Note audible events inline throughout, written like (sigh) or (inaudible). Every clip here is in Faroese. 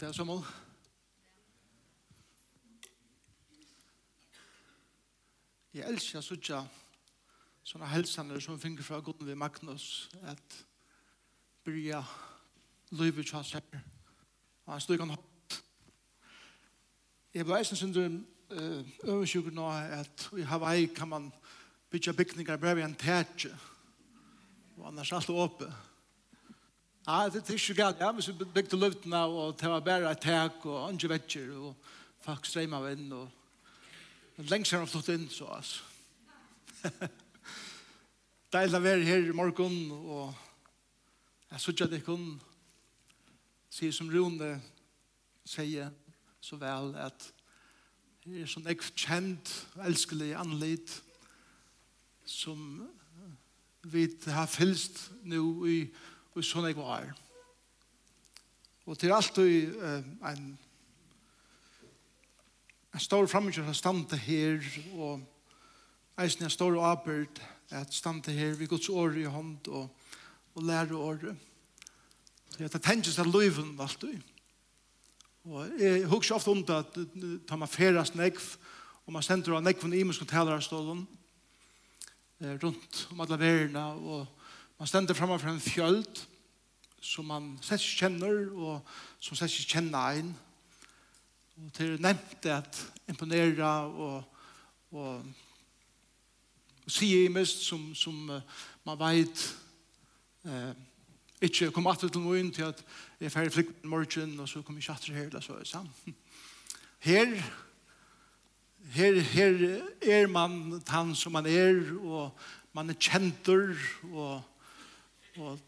Det er sommer. Jeg elsker å sitte sånne helsene som finner fra Gud ved Magnus at bryr løyve til hans her. Og han stod han hatt. Jeg ble eisen sin øvensjukker nå at i Hawaii kan man bygge bygninger bare ved en tætje. Og annars er alltid åpne. Ja, det er ikke galt. Ja, hvis vi bygde luftene, og det var bare et tak, og andre vetter, og folk strøm av inn, og lengst har de flott inn, så altså. (laughs) Deilig å være her i morgen, og jeg synes at jeg kun sier som Rune sier så vel at det er sånn ekv kjent, elskelig anledd som vi har fylst nå i morgen og sånn jeg var. Og til alt og uh, en, en stor fremmedgjør som stande her, og eisen en stor arbeid at stande her vi gods år i hånd og, og lære året. Så jeg tenker seg løyven alt og Og jeg husker ofte om det at tar man ferast negv, og man sender av negven i muskotellere stålen, rundt om alle verene, og Man stender framme for en fjöld som man sett ikke kjenner, og som sett ikke kjenner en. Og til nevnt det at imponere og, og og si i mest som, som uh, man vet eh, ikke kom at til noen til at jeg er ferdig flikt morgen, og så kom jeg ikke her, eller så er det sammen. (laughs) Her her, her er man han som man er, og man er kjentur, og Og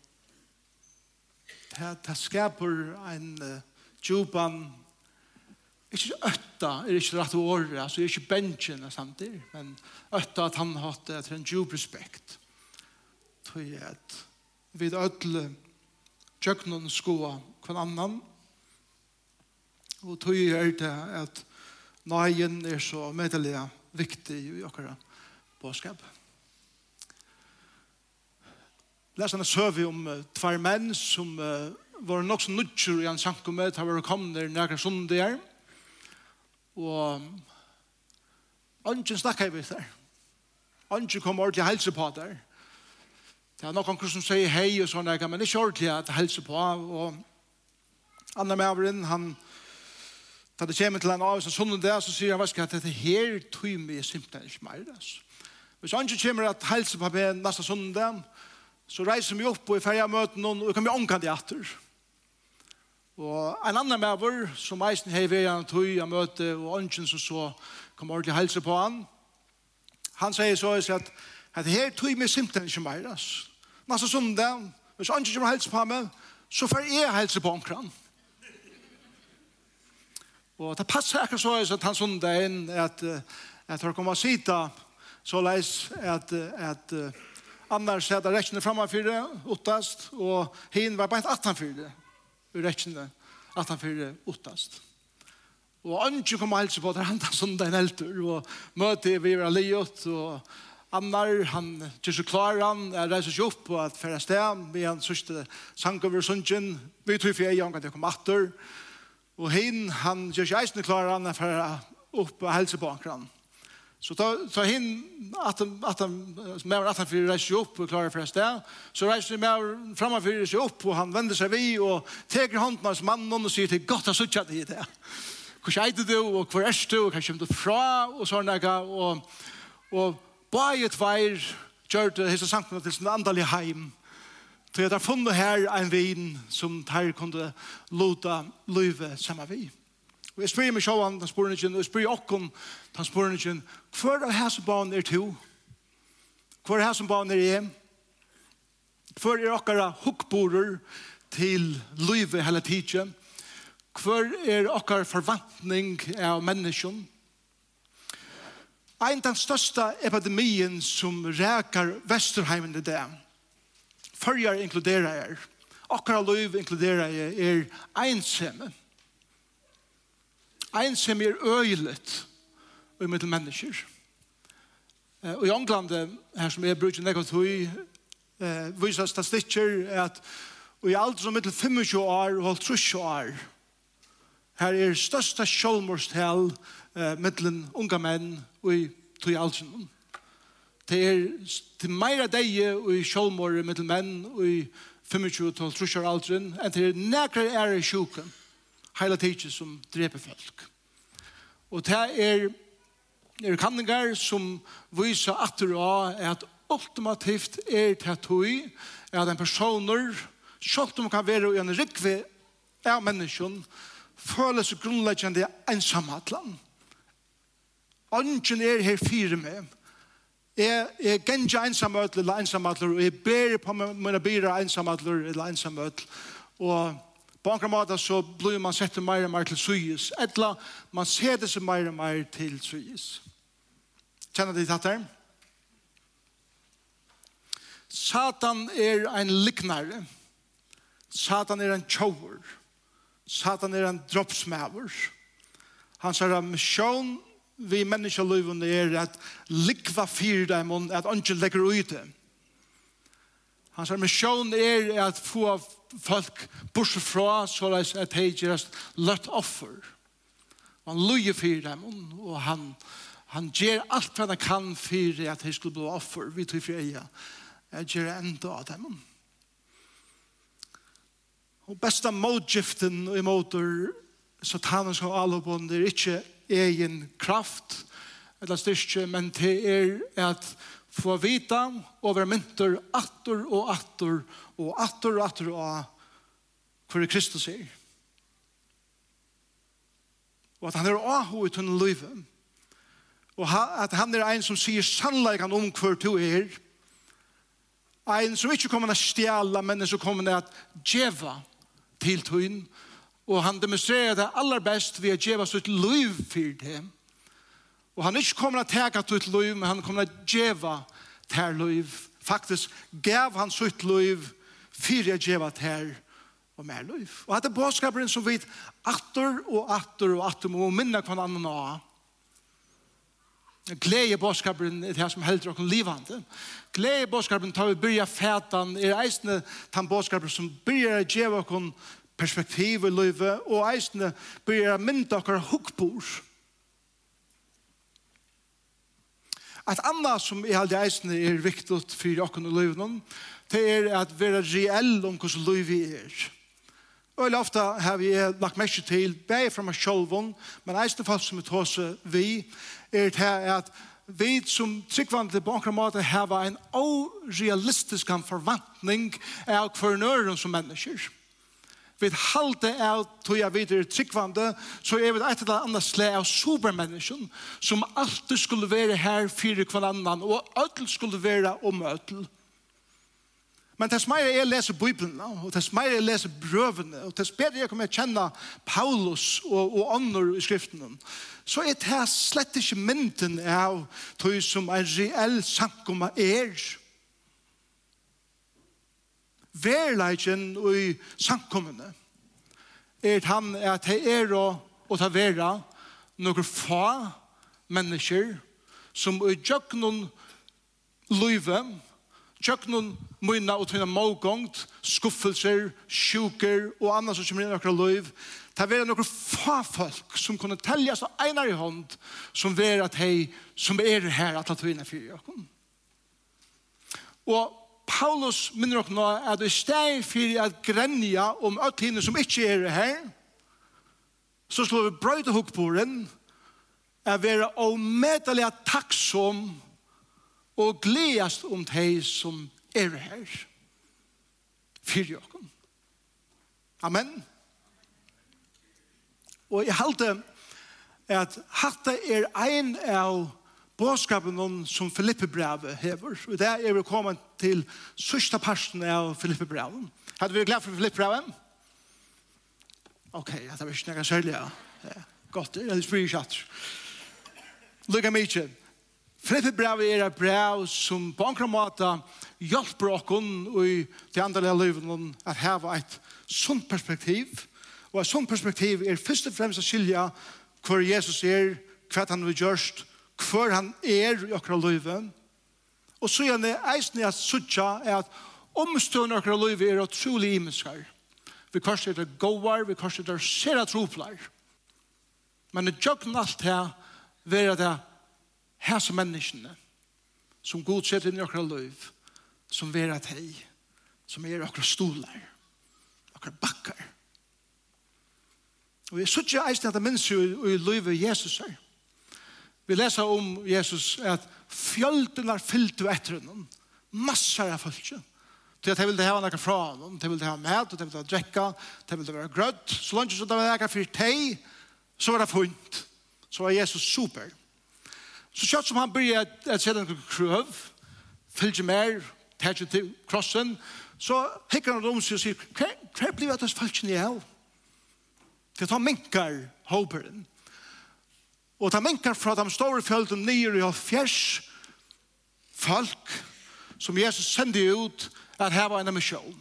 det, det skaper en uh, djupan, ikke øtta, er ikke rett året, altså er ikke benchen samtidig, men øtta at han har hatt etter en djup respekt. Tøy at vi er ødle tjøkkenen skoa hver annan, og tøy er det at nøyen er så medelig viktig i akkurat bådskapet. Lesa en søve om uh, tvær menn som uh, var nok så nudger i en sankumme, har vært kommet der nærkere sundier, og Ongen i vi der. Ongen kom ordentlig helse på der. Det er noen som sier hei og sånne, men ikke ordentlig at helse på. Og Anna Mavrin, han, da det kommer til en av seg sånn der, så sier han, hva skal jeg til her tog meg simpelthen ikke mer. Hvis Ongen kommer at helse på meg neste sånn der, så reiser vi opp og i ferja møten noen, og vi kommer omkant i atter. Og en annen med vår, som eisen har vært en tog av møte, og ønsken som så kom ordentlig helse på han, han sier så at, at her tog meg simpelthen ikke mer. Nasta det, hvis ønsken kommer helse på meg, så får jeg helse på omkran. Og det passer akkurat så at han sånn det sundagen, at, at han kommer å sitte så leis at, at, at Annars hadde rekkene framfor det, åttast, og hin var bare et attanfor det. Rekkene attanfor det, åttast. Og ønsker kom helse på det, han da som den elter, og møte vi var livet, og Annar, han til så klar han, jeg reiser seg opp på at færre sted, vi han sørste sang over sunnsjen, vi tog for jeg, at jeg kom atter, og hin, han gjør seg eisende klar han, jeg færre opp og helse på akkurat. Så ta, ta hin att att mer att han för rejs upp och klarar först där. Så rejs ni mer för sig upp och han vänder sig vi och tar handen hans man och säger till gott att söka det där. Hur skejde du och var är du och kanske du fra och såna där och och by it fire church gjorde hesa sankna till sin andliga hem. Så jag har funnit här en vin som tar kunde låta löve samma vid. Og jeg spyr meg sjåan, den ikke, og jeg spyr okkon, den spurningen, hver av hæsenbanen er to? Hver av hæsenbanen er hjem? Hver er okkara hukkborer til livet hele tiden? Hver er okkara forvantning av menneskjen? Ein den største epidemien som rækar Vesterheimen i det, Førjar inkluderer er, okkara liv inkluderer er, er einsemme. Ein som er øylet og mittel mennesker. Og i England, her som er brukt nekket høy, viser statistikker at og i alt som mittel 25 år og 30 år, her er største sjålmorstel eh, mittelen unga menn og i tog alder. Det er til meira deg og i sjålmor mittel menn og i 25 og 30 år alder enn til er er i sjukken heila tidsje som dreper folk. Og det er, er kanningar som viser at det er at ultimativt er til det tøy at en personer, selv om kan være i en rikve av menneskjen, føler seg grunnleggende ensamhetland. Ønsken er her fire med. Jeg, jeg gjenger ensamhetler eller ensamhetler, og jeg ber på mine byrer ensamhetler eller ensamhetler. Og På en måte så blir man sett mer og mer til syes. Etla, man ser det seg mer og mer til syes. Kjenner de tatt her? Satan er en liknare. Satan er en tjover. Satan er en droppsmæver. Han sier at misjon vi menneskeløyvene er at likva fyr dem og at han ikke legger ut det. Hans mission er at få folk bors fra så at de gjerast løtt offer. Han løyer for dem, og han, han gjør alt hva han kan for at de skulle bli offer, vi tog for eia. Jeg gjør enda av dem. Og besta motgiften i motor satanen som alobon, det er ikke egen kraft eller styrke, men det er at få vita over mynter atter og atter og atter og atter og hvor Kristus er. Og at han er aho i tunne livet. Og at han er en som sier sannleikan om hvor du er. En som ikke kommer til å stjæle, men som kommer til å djeva til tunn. Og han demonstrerer det aller best ved å djeva sitt liv for dem. Og han ikke kommer til å tega til liv, men han kommer til å djeva til liv. Faktisk gav han sitt liv for å djeva til og mer liv. Og dette bådskapen som vi atter og atter og atter må minne hver annen av. Glede bådskapen er det som helder dere livande. Glede bådskapen tar vi byrja fætan, er eisne den bådskapen som byrja djeva dere perspektiv i livet, og eisne byrja mynda dere hukkbord. Et annet som i halde eisene er viktig for åkken i løyvnen, det er at være reell om hvordan løy vi er. Og veldig ofte har vi lagt mest til, bare fra meg selv, men eisene folk som vi tar seg vi, er det at vi som tryggvandre på åkken måte har en orealistisk forventning av hver nøyren som mennesker vi halde av tog jeg videre tryggvande, så er vi et eller annet slag av supermennesken, som alltid skulle være her fyrir hver annan, og ødel skulle være om ødel. Men tess meir jeg leser Bibelen, og tess meir jeg leser brøvene, og tess bedre jeg kommer kjenne Paulus og, og ånder i skriften, så er det slett ikke mynden av tog som en reell sankumma er, verleikken i samkommende er han at det er å, å ta vera noen få mennesker som i djøknen løyve, djøknen mynda og tøyna målgångt, skuffelser, sjuker og annet som kommer inn i akkurat løyv, det er noen få folk som kunne telja seg einar i hånd som vera at hei som er her at la tøyna fyrir jøkken. Og Paulus minner okkur nå at i steg fyrir at grenja om alt henne som ikkje er her, så slår vi brøyde hukkboren at være omedelig takksom og gledast om hei som er her. Fyrir okkur. Amen. Og jeg halte at hatta er ein av bådskapen som Filippe brevet hever. Og det er vi kommet til sørste parten av Filippe brevet. Hadde vi glad for Filippe brevet? Ok, jeg tar ikke noe særlig. Ja. Godt, jeg spyr ikke at. Lykke mye. Filippe brevet er et brev som på en måte hjelper dere i de andre livene at ha et sunt perspektiv. Og et sunt perspektiv er først og fremst å skilje hvor Jesus er, hva han har gjørst, hvor han er i akkurat livet. Og så er det eisen i at suttja er at omstående akkurat livet er utrolig imenskar. Vi kanskje er det gåar, vi kanskje er det sera troplar. Men det gjør alt her vera det her som menneskene som god setter inn i okra liv som vera et hei som er okra stolar okra bakkar og jeg suttja eisen at det minns jo i livet Jesus her Vi leser om Jesus at fjöldunar fyllt og etter honom. Massar av fyllt. Så jeg ville ha noe fra honom. Jeg ville ha mat, jeg ville ha drekka, jeg ville ha grødd. Så langt som det var noe for teg, så var det funnet. Så var Jesus super. Så kjøtt som han började att sett en krøv, fyllt mer, tætje til krossen, så hikker han om seg og sier, hva blir det at det ni av? Det tar minkar håperen. Og ta minkar fra de store fjölden nyer i fjers folk som Jesus sendte ut at heva en misjon.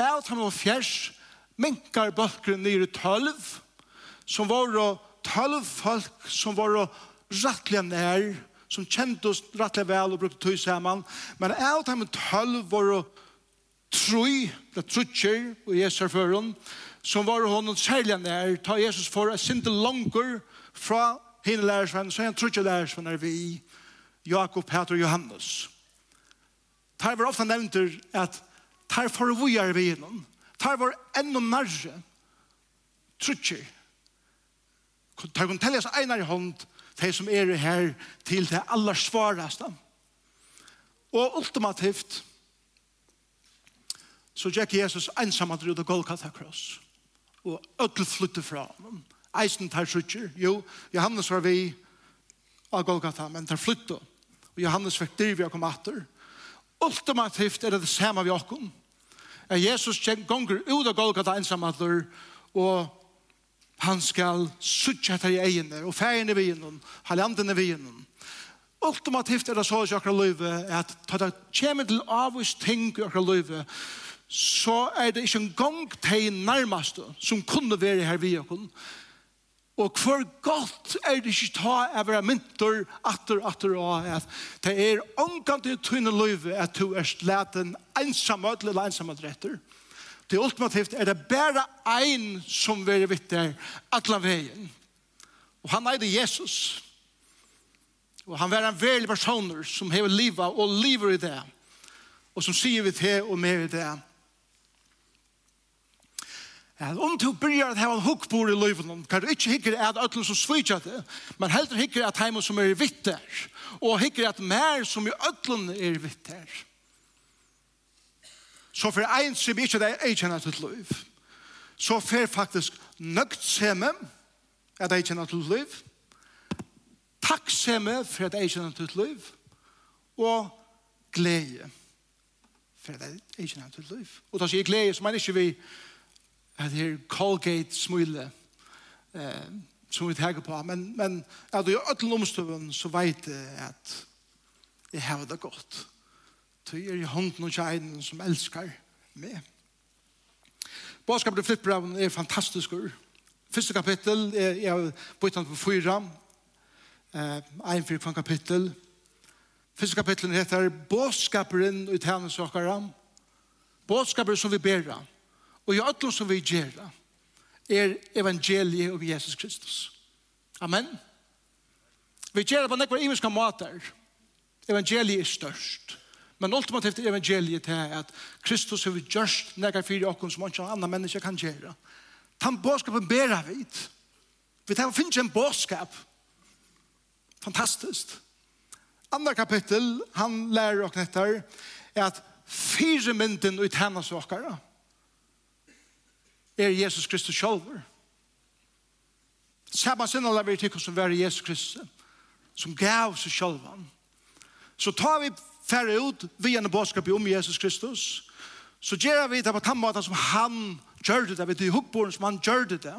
Av de fjers minkar bøkeren nyer i tølv som var tølv folk som var rettelig nær som kjente oss rettelig vel og brukte tøy sammen. Men av de tølv var tru, det trutjer, og Jesus er som var honom særlig nær, ta Jesus for å sinte langer fra henne lærersvenn, så han trutje lærersvenn er vi, Jakob, Peter og Johannes. Tar var ofte nevnt at tar for vi er vi innom, tar var enda nærre, ta tar kun seg einar i hånd, de som er her til det aller svaraste. Og ultimativt, så gikk Jesus ensamt ut av Golgata Kross og ødel flytte fra ham. Eisen tar sutjer. Jo, Johannes var vi av Golgata, men tar flytte. Og Johannes fikk driv jeg kom atter. Ultimativt er det det samme vi åkken. Er Jesus gonger ut av Golgata ensamadler, og han skal suttje etter i egene, og ferien er vi innom, halvanden er vi innom. Ultimativt er det så i akkurat løyve, at ta det kommer til avvis ting i akkurat løyve, så er det ikke en gang til nærmeste som kunne være her vi og kunne. Og hvor godt er det ikke ta av å mynter atter, atter og at det er omgang til tynne løyve at du er slett en ensamme, eller ensamme retter. Det ultimativt er det bare ein som vil vitte atla veien. Og han er det Jesus. Og han var en veldig personer som hever livet og lever i det. Og som sier vi til og med i det At om du byrjar at hava en hukkbord i løyven, kan du ikke hikker at ötlen som svitja det, men heldur hikker at heima som er vitt der, og hikker at mer som i ötlen er vitt der. Så for ein som ikke det er kjenner til løyv, så for faktisk nøgt seme at jeg kjenner til løyv, takk seme for at jeg kjenner til løyv, og glede for at jeg kjenner til løyv. Og da sier glede, så mener ikke vi at her Colgate smule eh, som vi tenker på, men, men at i ødel omstøven så vet jeg at jeg har det godt. Du er i hånden og kjeinen som elskar meg. Bådskapet til flippbraven er fantastisk ur. Første kapittel er, er byttet på fyra, eh, en fyrt kapittel. Første kapittelen heter Bådskaperen ut henne søkere. Bådskaperen som vi ber om Og i alt som vi gjør er evangeliet om Jesus Kristus. Amen. Vi gjør det på nekvar imenska måter. Evangeliet er størst. Men ultimativt er evangeliet til at Kristus har gjørst nekvar fyrir okkur som ikke andre mennesker kan gjøre. Tan båskapen bera vid. Vi tar finnes en båskap. Fantastiskt. Andra kapittel, han lærer okkur etter, er at fire mynden ut hennes okkara er Jesus Kristus sjálfur. Samma sinna la vi tykker som var Jesus Kristus, som gav seg sjálfan. Så tar vi færre ut via en bådskap om Jesus Kristus, så gjør vi det på den måten som han gjør det, vi til hukkboren som han gjør det.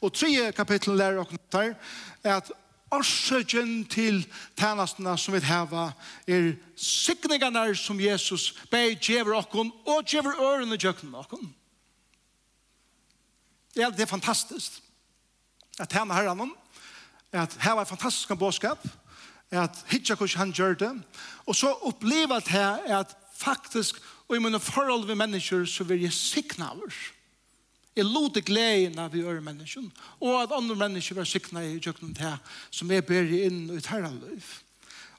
Og tre kapitlen lærer dere der, er at årsøkjen til tænastene som vi har er sikningene som Jesus beger dere og gjør ørene gjøkken dere. Ja, det er fantastisk. At tjene herren om, at her var fantastisk bådskap, at hitja hvordan han gjør det, og så oppleva at her at faktisk, og i mine forhold med mennesker, så vil jeg sikna over. Jeg lot det gleden av vi gjør mennesken, og at andre mennesker var sikna i kjøkkenen til som er bedre inn i terrorløyv.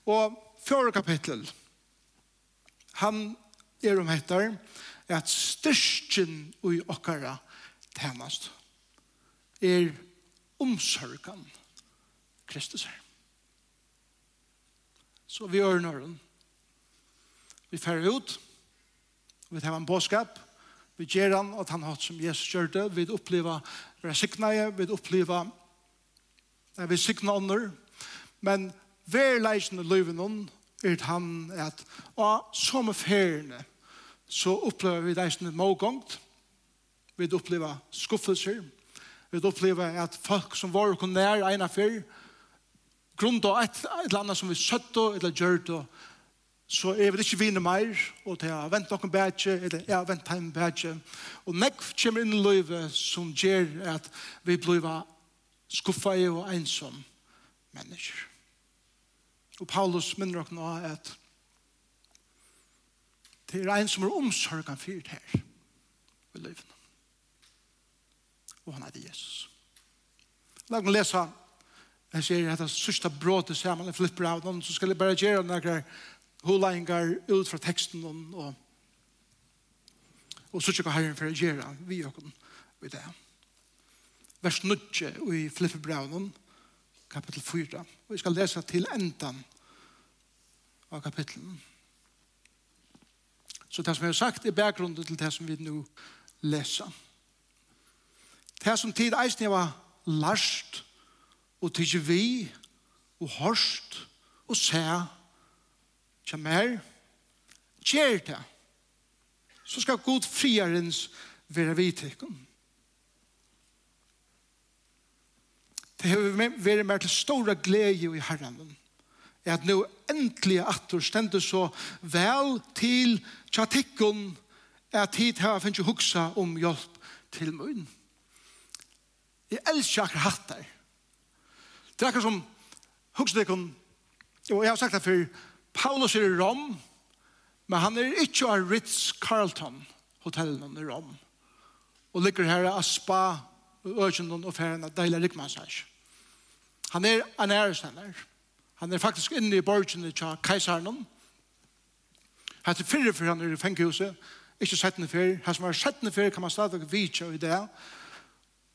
Og fjore kapittel, han er om etter. at styrsten i okkara, tænast, er omsorgan Kristus her. Så vi ører nøren. Vi færre ut, vi tar en båskap, vi gjør han at han har som Jesus gjør det, vi opplever resigneie, vi opplever Nei, vi sikna under. men verleisen i livet noen er han at og som feriene så opplever vi leisen i målgångt, Vi opplever skuffelser. Vi opplever at folk som var og nær ene før, grunn av et, et eller annet som vi søtt og eller gjør det, så er vi ikke vinner mer, og til å vente noen bedre, eller jeg har vent en bedre. Og nekk kommer inn i livet som gjør at vi blir skuffet og ensom mennesker. Og Paulus minner dere nå at det er en som er omsorgen for det her i livet og han heter Jesus. La oss lese Jeg sier at det sørste brådet sammen i flipper av noen, så skal jeg bare gjøre noen hulainger ut fra teksten og, og så ikke herren for å gjøre vi og vi det. Vers 9 i flipperbraunen, kapittel 4. Og jeg skal lese til endan av kapittelen. Så det som jeg har sagt er bakgrunden til det som vi nå leser. Det som tid eisen var larst og tidsi vi og horst og sæ kja mer kjer det så skal god friarens være vitikken. Det har vært mer til store glede i herren er at nå endelig at du stender så vel til tjatikken at tid her finnes jo huksa om hjelp til munnen. Jeg elsker akkurat hatt der. Det er akkurat som, husk det og jeg har sagt det før, Paulus er i Rom, men han er ikke av Ritz-Carlton-hotellen i Rom. Og ligger her av spa, økjenden og ferien av deilig rikmassasj. Han er en ærestender. Han er faktisk inne i borgene til keiseren. Han er fyrre for han er i fengehuset. Ikke settende fyrre. Han som er settende fyrre kan man stadig vite i det. Han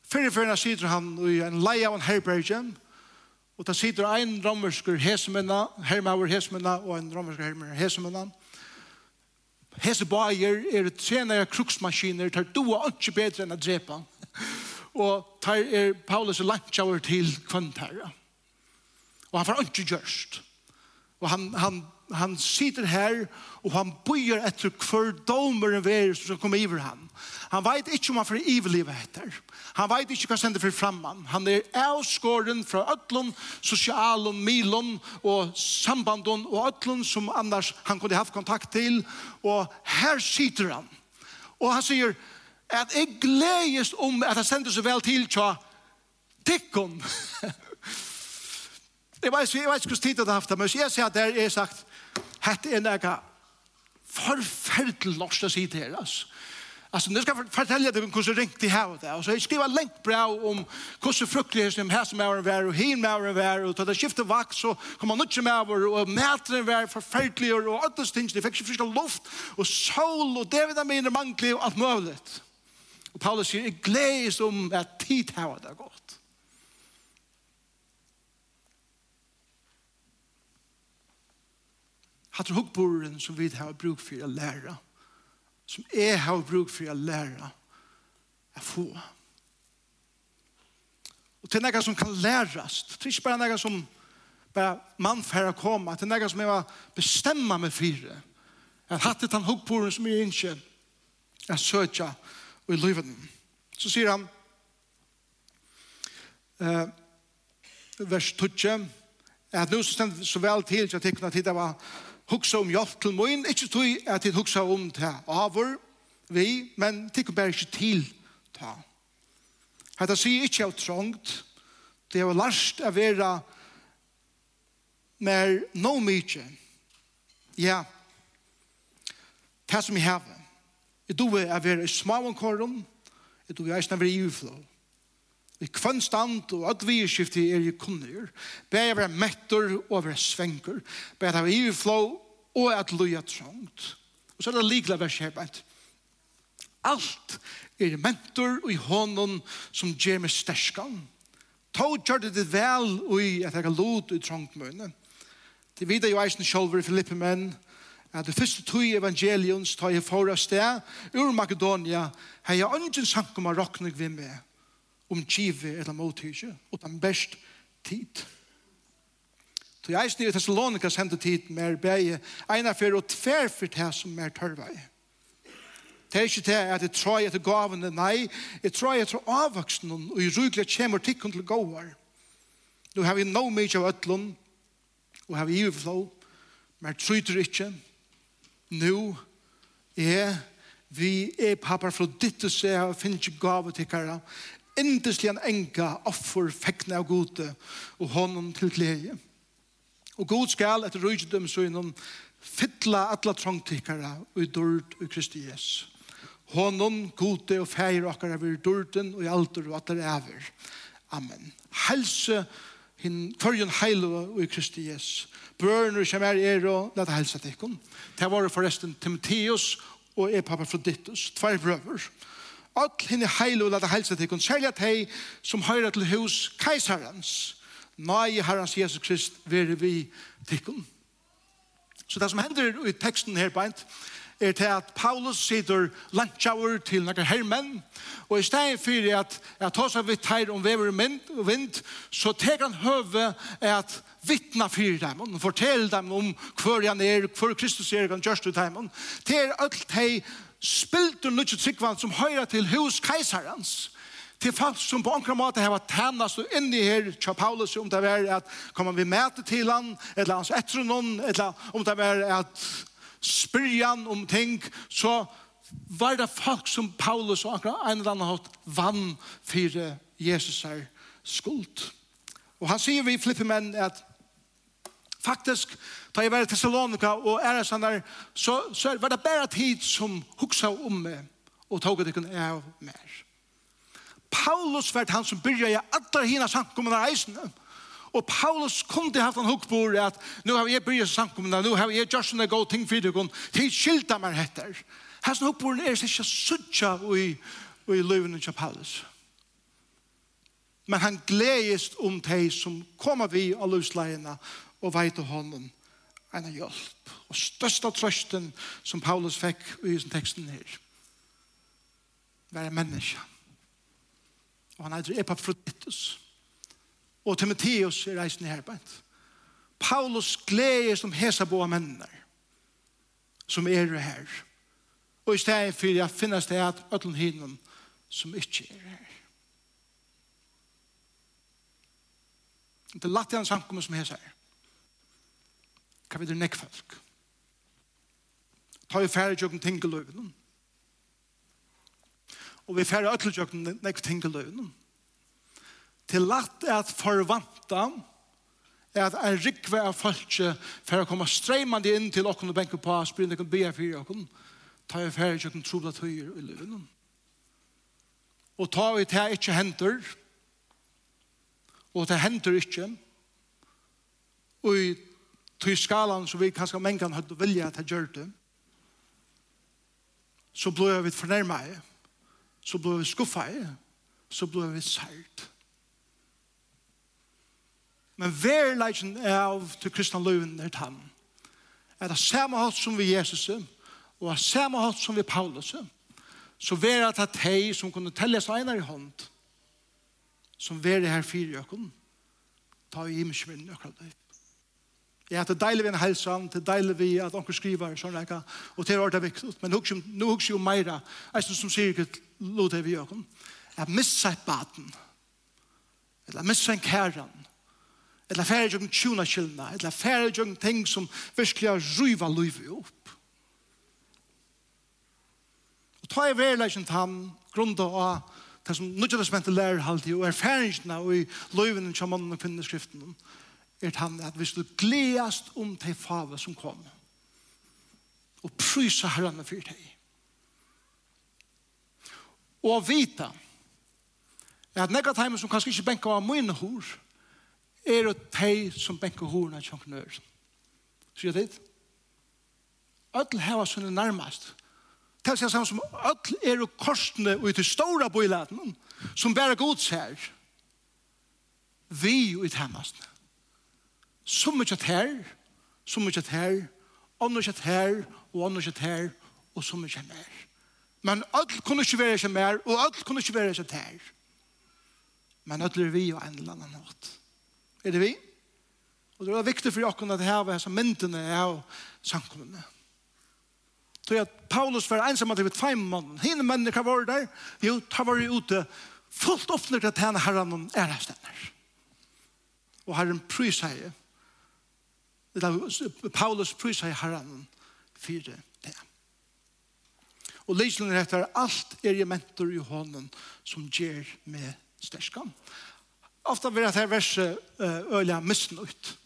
Fyrir fyrir sitter han i en leia av en herberge, og der sitter ein romerskur hesmenna, hermaver hesmenna, og ein romerskur hermaver hesmenna. Hese bajer (laughs) er trenere kruksmaskiner, tar doa ikke bedre enn å drepa. og tar er Paulus lantjauer til kvantæra. Og han får ikke gjørst. Og han, han han sitter her, og han bøyer etter hver domer en vei som skal komme iver han. Han vet ikke om han får iverlivet etter. Han vet ikke hva han sender for framman. Han er avskåren fra ødlån, sosialen, milon og sambanden og ødlån som annars han kunne haft kontakt til. Og her sitter han. Og han sier at jeg gledes om at han sender så vel til tja tikkum. (laughs) jeg vet ikke hvordan tid det har haft det, men jeg sier at det er sagt Hette er nega forferdelig norsk å si til her, altså. Altså, nu skal jeg fortelle deg hur så ringte det här och där. Och så jag skriver lengt bra om hvordan fruktelig er som her som er vær, og hin med vær, og Och det skiftet vax så kommer man inte med och mätaren vær forferdelig, og alle ting, de fikk ikke friska luft og sol og det vil jeg menar mangler, og alt mulig. Og Paulus sier, jeg gledes om at tid här har det gått. hatt hukkboren som vi har bruk for å lære, som jeg har bruk for å lære, er få. Og til noe som kan læres, det er ikke bare noe som bara man färra komma till några som jeg bestämma mig för att hattet han hatt et hukkboren som jeg ikke er søtja og i livet så sier han eh, vers 12 at nå så stämt så vel til at jeg kunne titte var hugsa om hjelp til min, ikke tog at jeg hugsa om det avur, vi, men tikk bare ikke til ta. Hetta sier ikkje av trångt, det var larst av vera mer no mykje. Ja, det som jeg har. Jeg dover å vera i smavankorum, jeg dover eisen å i uflå. I kvann stand og at vi skifte er i kunnur. jeg være mettor og være svenker. Be jeg være i iverflå og at loja trångt. Og så er det likla vers her bænt. Alt er mentor og i hånden som gjør meg sterskan. Ta gjør det vel og i at jeg har lot i trångt mønne. Det vidar jo eisen sjolver i Filippimenn at det første tog evangelions tar jeg for oss det ur Makedonia har jeg ønsken sankum av rokkning vi med om kive eller motyrkje, og den best tid. Så jeg snir i Thessalonika sendte tid med beie, eina fyrir og tver fyrir det som mer tørvei. Det er ikke det at jeg tror jeg til gavene, nei, jeg tror jeg til avvaksen og i rugla kjemur tikkun til gåvar. Nå har vi no mykje av ötlun, og har vi iverflå, men tryter ikke. Nu er vi er pappa fra ditt og se, og finner ikke gave til kara, endeslig en enga offer fekkne av gode og hånden til glede. Og god skal etter rujtdøm så innom fytla atla trongtikkara og i dord og Kristi Jesus. Hånden, gode og feir okkar av i dorden og i alder og atler over. Amen. Helse hin førjun heilu og i Kristi Jes. Børnur som er er og leta helsa tikkun. Det var forresten Timotheus og Epaphroditus, tvær brøver. Tvær brøver All henne heil og lade helsa til kun særlig at hei som høyra til hus keiserens. Nei, herrens Jesus Krist, vere vi tikkun. Så det som hender i teksten her beint, er til at Paulus sitter lantjauer til noen herrmenn, og i stedet for at jeg tar seg vidt her om vever og vind, så tek han høve at vittna for dem, og fortell dem om hver han er, hver Kristus er, han gjørst ut dem. Det er alt hei spiltur nutje tryggvald som høyra til hus keisarens, til folk som på ankra måte har tænast og inni her tja Paulus om det er at kommer vi med til han eller hans etter noen eller om det er at spyrjan om ting så var det folk som Paulus og akkurat en eller annen hatt vann for Jesus er skuld. Og han sier vi flipper menn at Faktisk, da jeg var i Thessalonika og æresandar, så, så var det bare tid som huksa om meg og tog det kunne av mer. Paulus var han som byrja i alle hina samkommende reisene. Og Paulus kom til haft han hukk på at nu har jeg byrja samkommende, nu har jeg gjort sånne god ting for det, til skilta meg heter. Hans hukk på er ikke suttja i, i løvene til Paulus. Men han gledes om de som kommer vi av løsleiene og veit av honom en hjelp. Og størsta trøsten som Paulus fikk i sin teksten her var en menneske. Og han heter Epaphroditus. Og Timotheus er reisen i herbeid. Paulus gleder som hesa boa mennene som er her. Og i stedet for jeg finnes det at øtlen hinnom som ikke er her. Det er lagt igjen samkommet som hesa her kan vi det nekk folk. Ta i færre tjøkken ting i løven. Og vi færre øtler tjøkken nekk ting i løven. Til lagt er at forvanta er at en rikve av folk for å komme streimende inn til åkken og benke på og spyrne kan be åkken. Ta i færre tjøkken trobla tøyer i løven. Og ta i det ikke henter og det henter ikke og i tog skalan som vi kanskje mange kan hadde vilja at jeg gjør det, så ble jeg vidt fornærmet, så ble jeg skuffet, så ble jeg vidt sært. Men hver verleikjen av til kristne løven er tann. Er det samme hatt som vi Jesus, og er samme hatt som vi Paulus, så ver at at hei som kunne telle seg einar i hånd, som ver det her fire fyrjøkken, ta i imskjønnen akkurat det. Ja, det er deilig vi en helsan, det er deilig vi at onker skriver, sånn reka, og det er ordet viktig. Men nå husker jo meira, eisen som sier ikke lov det vi gjør, at missa et baden, eller missa en kæran, eller færre jøkken tjuna kylna, eller færre jøkken ting som virkelig har ryva livet opp. Og ta i verleisen til han, grunda av det som nødvendig lærer halvtid, og erfaringsna og i løyvene som mannen og kvinneskriften, og er han at hvis du gledast om de fave som kom. Og prysa herrene for deg. Og vita at nekka teimen som kanskje ikke benka av mine hår, er det de som benka hårene av kjøkkenør. Sier det? Ødel heva sånne nærmast. Det er samme som ødel er og korsene og til stora bøylaten som bare godshej. Vi og i så mye her, så mye her, og mye her, og mye her, og så mye mer. Men alt kunne ikke være ikke mer, og alt kunne ikke være ikke her. Men alt er vi og en eller annen måte. Er det vi? Og det er viktig for dere at her var myndene av samkommende. Så at Paulus var ensam at det var fem mann. Hine mennene kan være der. Jo, ta var ute fullt oppnått at henne herren er her stender. Og herren prys her. Paulus prøysa i herren fire det. Og lyslen er etter alt er jeg mentor i hånden som gjør med sterskan. Ofta vil jeg ta verset øyla misnøyt. ut.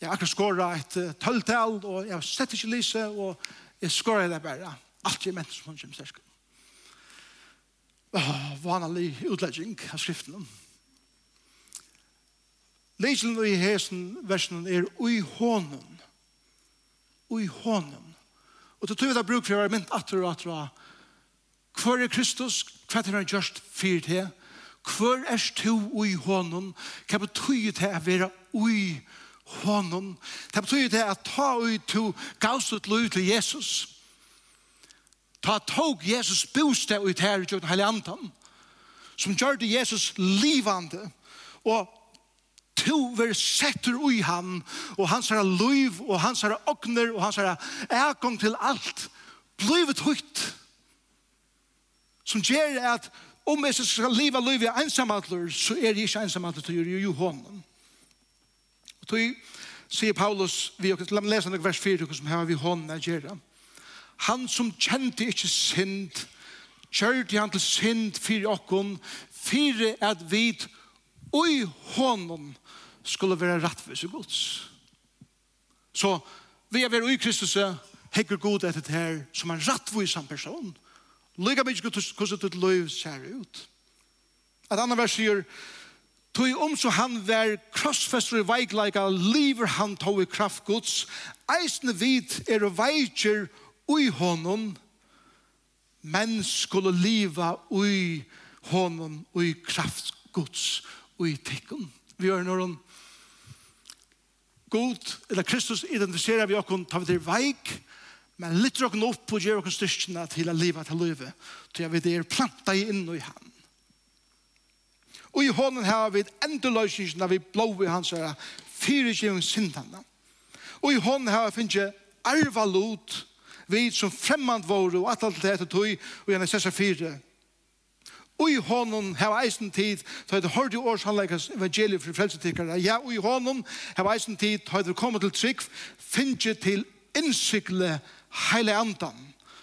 Jeg akkurat skåra et tøltal, og jeg sett ikke lyse, og jeg skåra det bare. Alt er mentor som gjør med sterskan. Vanlig utlegging av skriften om Lyselen i hesen versen er ui hånden. Ui hånden. Og til tog vi da bruk for å være mynt atter og atter og Hvor er Kristus? Hva er han gjørst fyrt til? Hvor er to ui hånden? Hva betyr det å være ui hånden? Det betyr det å ta ui to gavsut liv til Jesus. Ta tog Jesus bostad ut her i Hellandan som gjør det Jesus livande og to ver setter ui han og hans er liv, og hans er ogner, og hans er ekong til alt, blivet høyt. Som gjør at om jeg skal leva liv i ensamhandler, så er jeg ikke ensamhandler til å gjøre jo hånden. Og tog sier Paulus, vi har lest noen vers 4, som har vi hånden å gjøre. Han som kjente ikke synd, kjørte han til synd for åkken, for at vi og i honom skulle være rettvis i gods. Så vi er ved i Kristus hekker god etter det her som en rettvis person. Lyga mig ikke hvordan ditt liv ser ut. Et annet vers sier, Tui om så han vær krossfester i veikleika, liver han tog i kraft gods, eisne vid er og veikjer ui honom, men skulle liva ui honom ui kraft gods, og i tikkun. Vi er når han god, eller Kristus identifiserer vi okkon, tar vi til veik, men litt okkon opp og gjør okkon styrkjene til å liva til løyve, til vi er planta i inn i han. Og i hånden har vi endeløsningen av vi blå i hans her, fire gjennom syndene. Og i hånden har vi finnet arva lot, vi som fremmand våre, og at alt det etter tog, og gjerne sessa fire, Ui honum hava eisen tid, ta heit hørdi årsanleikas evangeliet for frelsetikkare. Ja, ui honum hava eisen tid, ta heit kommet til trygg, finnja til innsikle heile andan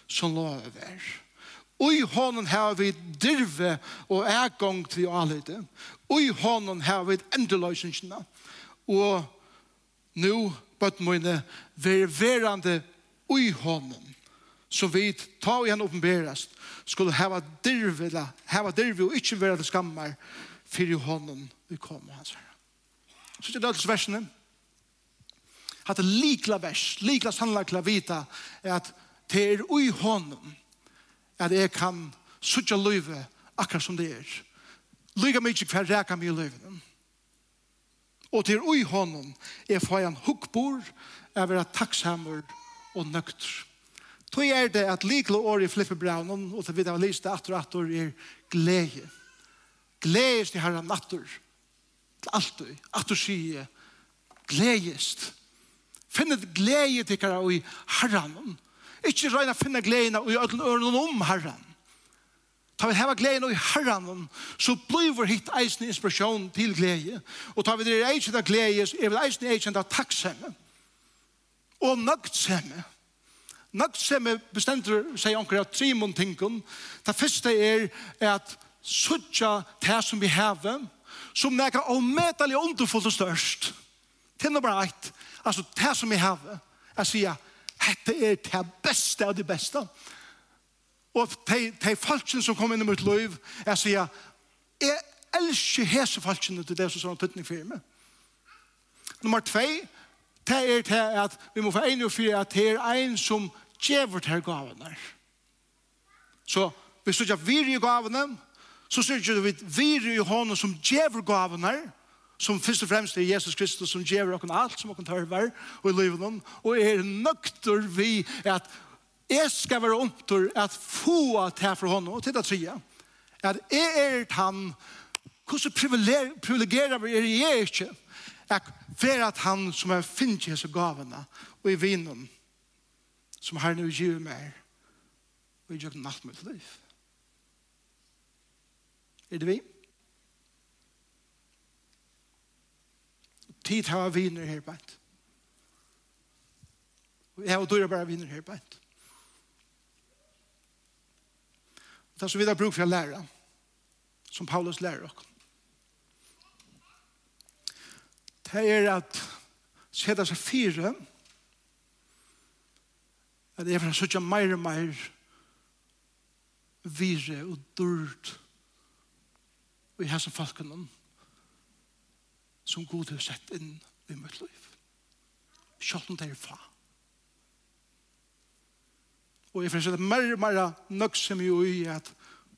som lover over. Ui honum hava vi dirve og ergong til alite. Ui honum hava vi endeløysingsina. Og nú bøtt mine, ver verande ui honum så vidt ta igjen åpenberast skulle heva dirvela heva dirvi og ikkje vera det skammar for i hånden vi kom hans herre så ikke det versene at det likla vers likla sannlagla vita er at det er ui hånden, at jeg kan sutja løyve akkurat som det er. Lyga mykje hver reka mye løyve og til ui hånden er fyrir han hukkbor er vera takksamur og nøktr Tog er det at likle i flipper braunen, og til vi lyst lyste at og at er glede. Gledes til herren natter. Alt du. at du sier gledest. Finne glede til herren og i herren. Ikke røyne å finne gleden og i ødelen øren om herren. Ta vi heva gleden i herran, så bliver hitt eisen inspirasjon til glede. Og ta vi det eisen av glede, så er vi eisen eisen av takksemme. Og nøgtsemme. Nagt sem er bestendur, sier onker, at tre trimon tingun. Det første er at suttja det som vi heve, som nekka avmetelig underfullt og størst. Til nummer eit, altså det som vi heve, jeg sier, dette er det beste av det beste. Og de falskene som kom inn i mitt liv, jeg sier, jeg elsker hese falskene til det som sånn tøtning for meg. Nummer tvei, det er til at vi må få en og fire at det er en som djever til gavene. Så hvis du ikke vir i gavene, så sier du vi vir i hånden som djever gavene, som først og fremst er Jesus Kristus som djever okken alt som okken tørver og i livet om, og er nøkter vi at jeg skal være omtur at få til for hånden, og til det tredje, at jeg er han, hvordan privilegerer vi er jeg ikke, at for at han som har finnet Jesu gavene og i vinen, som har nu givet mig og jag har allt mitt liv. Er det vi? Tid har viner här på jeg og du er bare viner her på ett. Det som vi har bruk for å lære, som Paulus lærer oss. Det er at sette seg fire at jeg får søtja mer og mer vire og dyrt og i hans og falkanen som god har sett inn i mitt liv. selv om det er fa Og jeg får søtja mer og mer meir nøksem i at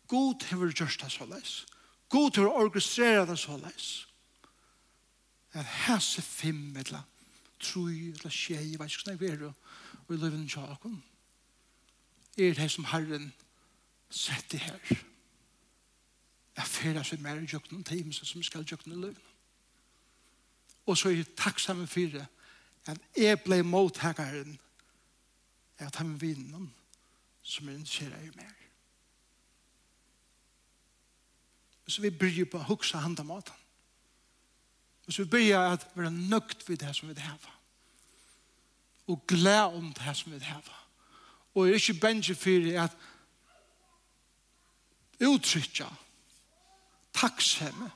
god har gjort det så leis. God har orkestreret det så leis. At hese fem eller tru eller tjei, jeg vet ikke hvordan jeg er, og i livet tja akon. Er det som Herren setter her. Jeg fyrir seg mer i jøkken til som skal jøkken i livet. Og så er jeg takksamme for det at jeg ble mottakeren at han vinner som er interesserer i mer. Så vi bryr på å hukse handa maten. Så vi bryr at vi er nøgt vid det som vi har og gled om det som vi har. Og jeg er ikke bensje for at uttrykja takksomme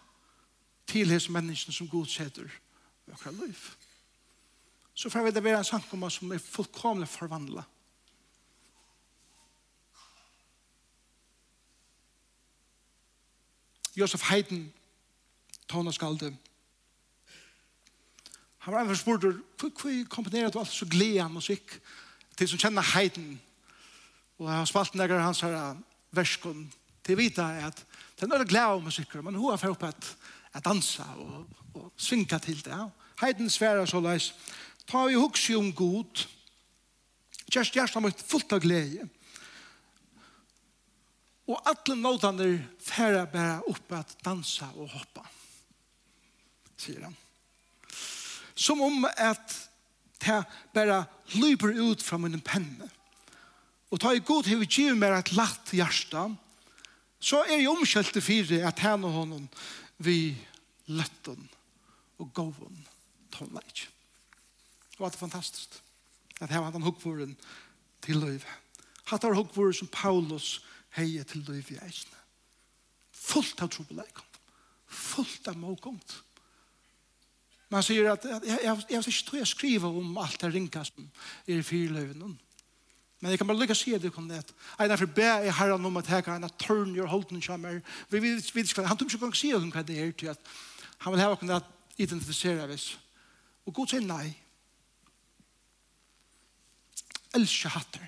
til hans menneskene som godsetter i akkurat liv. Så får vi det være en sankomma som er fullkomlig forvandlet. Josef Heiden, Tåna Skalde, Han var en spurt, hva komponerer du alt så glede av musikk til som kjenner heiden? Og jeg har spalt nægger hans her verskon til å vite at det er noe glede av musikk, men hun har fått at, at dansa og, og svinka til det. Heiden sverer så leis, ta vi hukse om god, kjærst hjertet mitt fullt av glede. Og alle nådene færer bare opp at dansa og hoppa, sier han. Som om at det bare lyper ut fra min penne. Og ta i god til hever giv meg et latt hjerte, så er jeg omkjølt til fire at henne og honom vi løtten og gåven tonleik. Og at det er fantastisk. At her var han hukkvoren til løyve. Hatt var hukkvoren som Paulus heie til løyve i eisene. Fullt av trobeleikon. Fullt av måkomt. Men han sier at jeg, jeg, jeg vet ikke jeg skriver om alt det ringa som er i fyrløven. Men jeg kan bare lykke å si det kom ned. Eina for be er herren om at jeg kan turn your holden kommer. Vi vet ikke han tog ikke kan si hva det er til at han vil ha hva identifisere oss. Og god sier nei. Elsker hatter.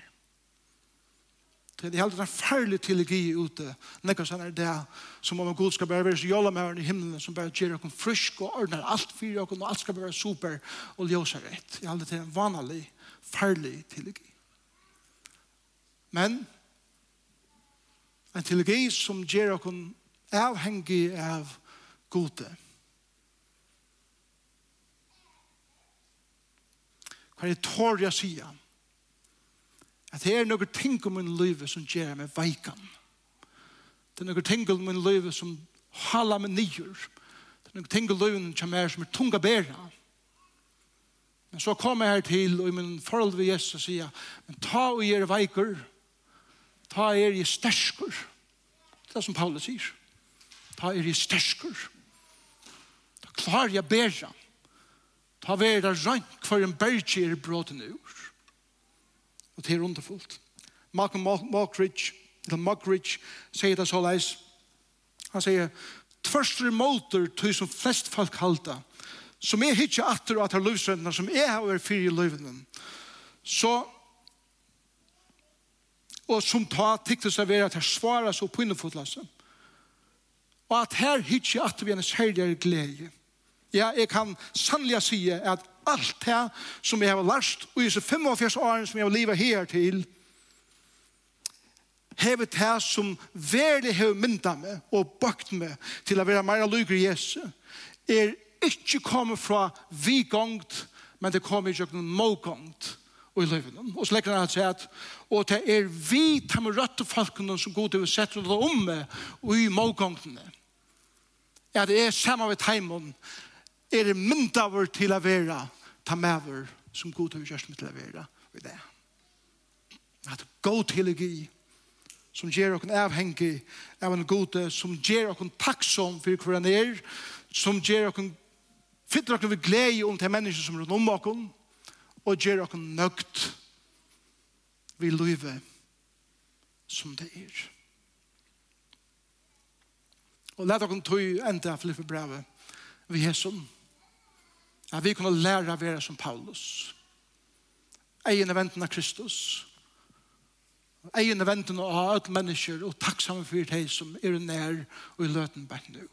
Det er helt en farlig teologi ute. Nekka sånn er det som om Gud skal bare være så jolla med i himmelen som bare gjør oss frisk og ordner alt for oss og alt skal bare være super og ljósa rett. Det er til en vanlig, farlig teologi. Men en teologi som gjør oss avhengig av gode. Hva er det tår jeg sier? At det er noen ting om min liv som gjør meg veikan. Det er noen ting om min liv som halar meg nyer. Det er noen ting om liv som er som er tunga bæra. Men så kom jeg her til og i min forhold ved Jesus og sier men ta og gjør veiker ta er jeg sterskur. Det er som Paulus sier. Ta er jeg sterskur. Ta klar jeg bæra. Ta vera rønt for en bergi er bråten ur. Og det er underfullt. Malcolm Mockridge, eller Mockridge, sier det så leis. Han sier, tvørster måter til som flest folk halda, som er hitje atter og atter løvsrendene, som er her og er i løvene. Så, og som ta tiktet seg være at her svarer så på innefotlassen. Og at her hitje atter vi en særligere glede. Ja, jeg kan sannelig si at alt det som jeg har lært, og i disse 45 årene som jeg har livet her til, hever det som verlig hever mynda meg og bakt meg til å være mer lykker i Jesu, er ikke kommet fra vi gongt, men det kommer ikke noen mågongt og i livet. Og så legger han seg at, og det er vi tar med røtte folkene som god til å sette det om meg og i mågongtene. Ja, det er samme ved teimen, er det myndaver til å være ta mever som god har gjort med til å være i det. At god tilgi som gjør oss avhengig av en gode, som gjør oss takksom for hver han er, som gjør oss fytter oss ved glede om til mennesker som er om oss, og gjør oss nøgt vi løyve som det er. Og let oss tog enda Filippe brevet vi hesson. At vi kunne lære å være som Paulus. Egen eventen av Kristus. Egen eventen av alle mennesker og takksomme for deg som er nær og i løten bare nå.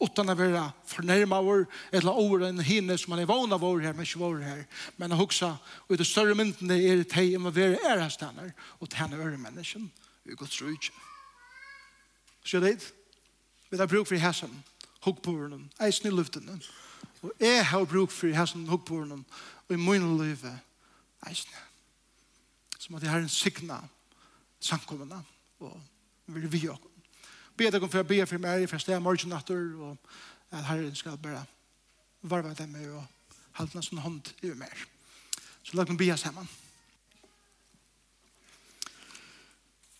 Utan å være fornærma vår, eller over en hinne som man er vana vår her, men ikke vår her. Men å huske, og i det større myndene er det teg om å være ærestander og tjene øre mennesken. Vi går tro ikke. Skjønner det? Vi har bruk for hæsen, hukkbordene, eisen i luftene, Og jeg har bruk for her som og i min liv eisne. Som at jeg har en signa samkommende og vil vi og be deg om for å be for meg for sted morgen natter og at herren skal bare varve dem med og halte halvna sånn hånd i mer. Så la meg be oss hemmen.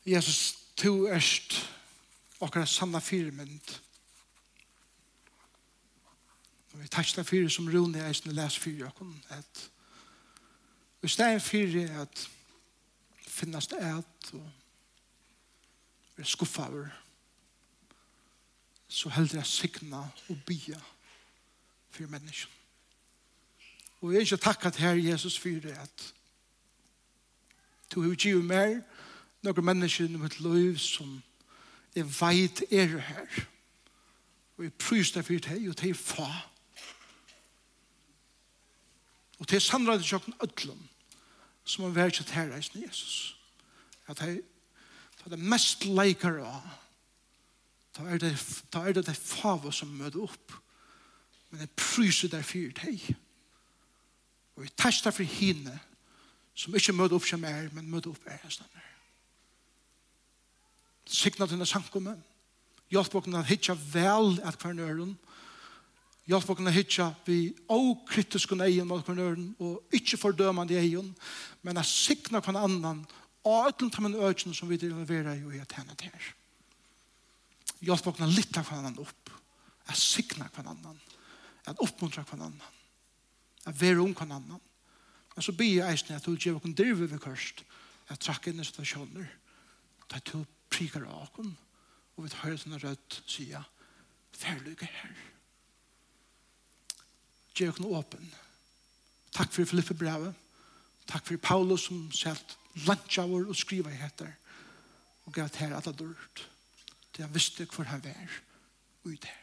Jesus, du erst akkurat sanna firmynd. Og vi takster fyrir som Rune er eisne les fyrir okkom at vi steg fyrir at finnast et og vi skuffa over så heldur jeg signa og bia fyrir menneskjen. Og jeg er ikke takk at her Jesus fyrir at du har givet mer noen mennesker i mitt liv som jeg veit er her. Og jeg prøyst deg fyrir deg og deg fa. Og Og til samræði tjokken öllum som har vært til herreisen Jesus. At hei, det er mest leikere av Da er det, da er det det fava som møter opp. Men jeg pryser der fyrt hei. Og jeg testa for henne som ikke møter opp som er, men møter opp er jeg stannar. Signa denne sankummen. Hjelp okken at hitja vel at kvern øren. Hjelp oss å hitja vi okritiske egen mot hverandre, og ikke fordømende egen, men å sikne hver annan, og ødelen til min økene som vi leverer jo i et henne til. her. Hjelp oss å lytte hver annan opp, å sikne hver annan, å oppmuntre hver annan, å være om hver annan. Men så blir jeg eisende at du gjør oss drive ved kørst, å trakke inn i situasjoner, da du prikker av oss, og vi tar høyre sånne rødt sida, ferdig her. Ferdig her gjør oss åpen. Takk for Filippe brevet. Takk for Paulus som lunch hour og skriva i heter. Og gav her alle dørt. Det jeg visste hvor han var. Og her.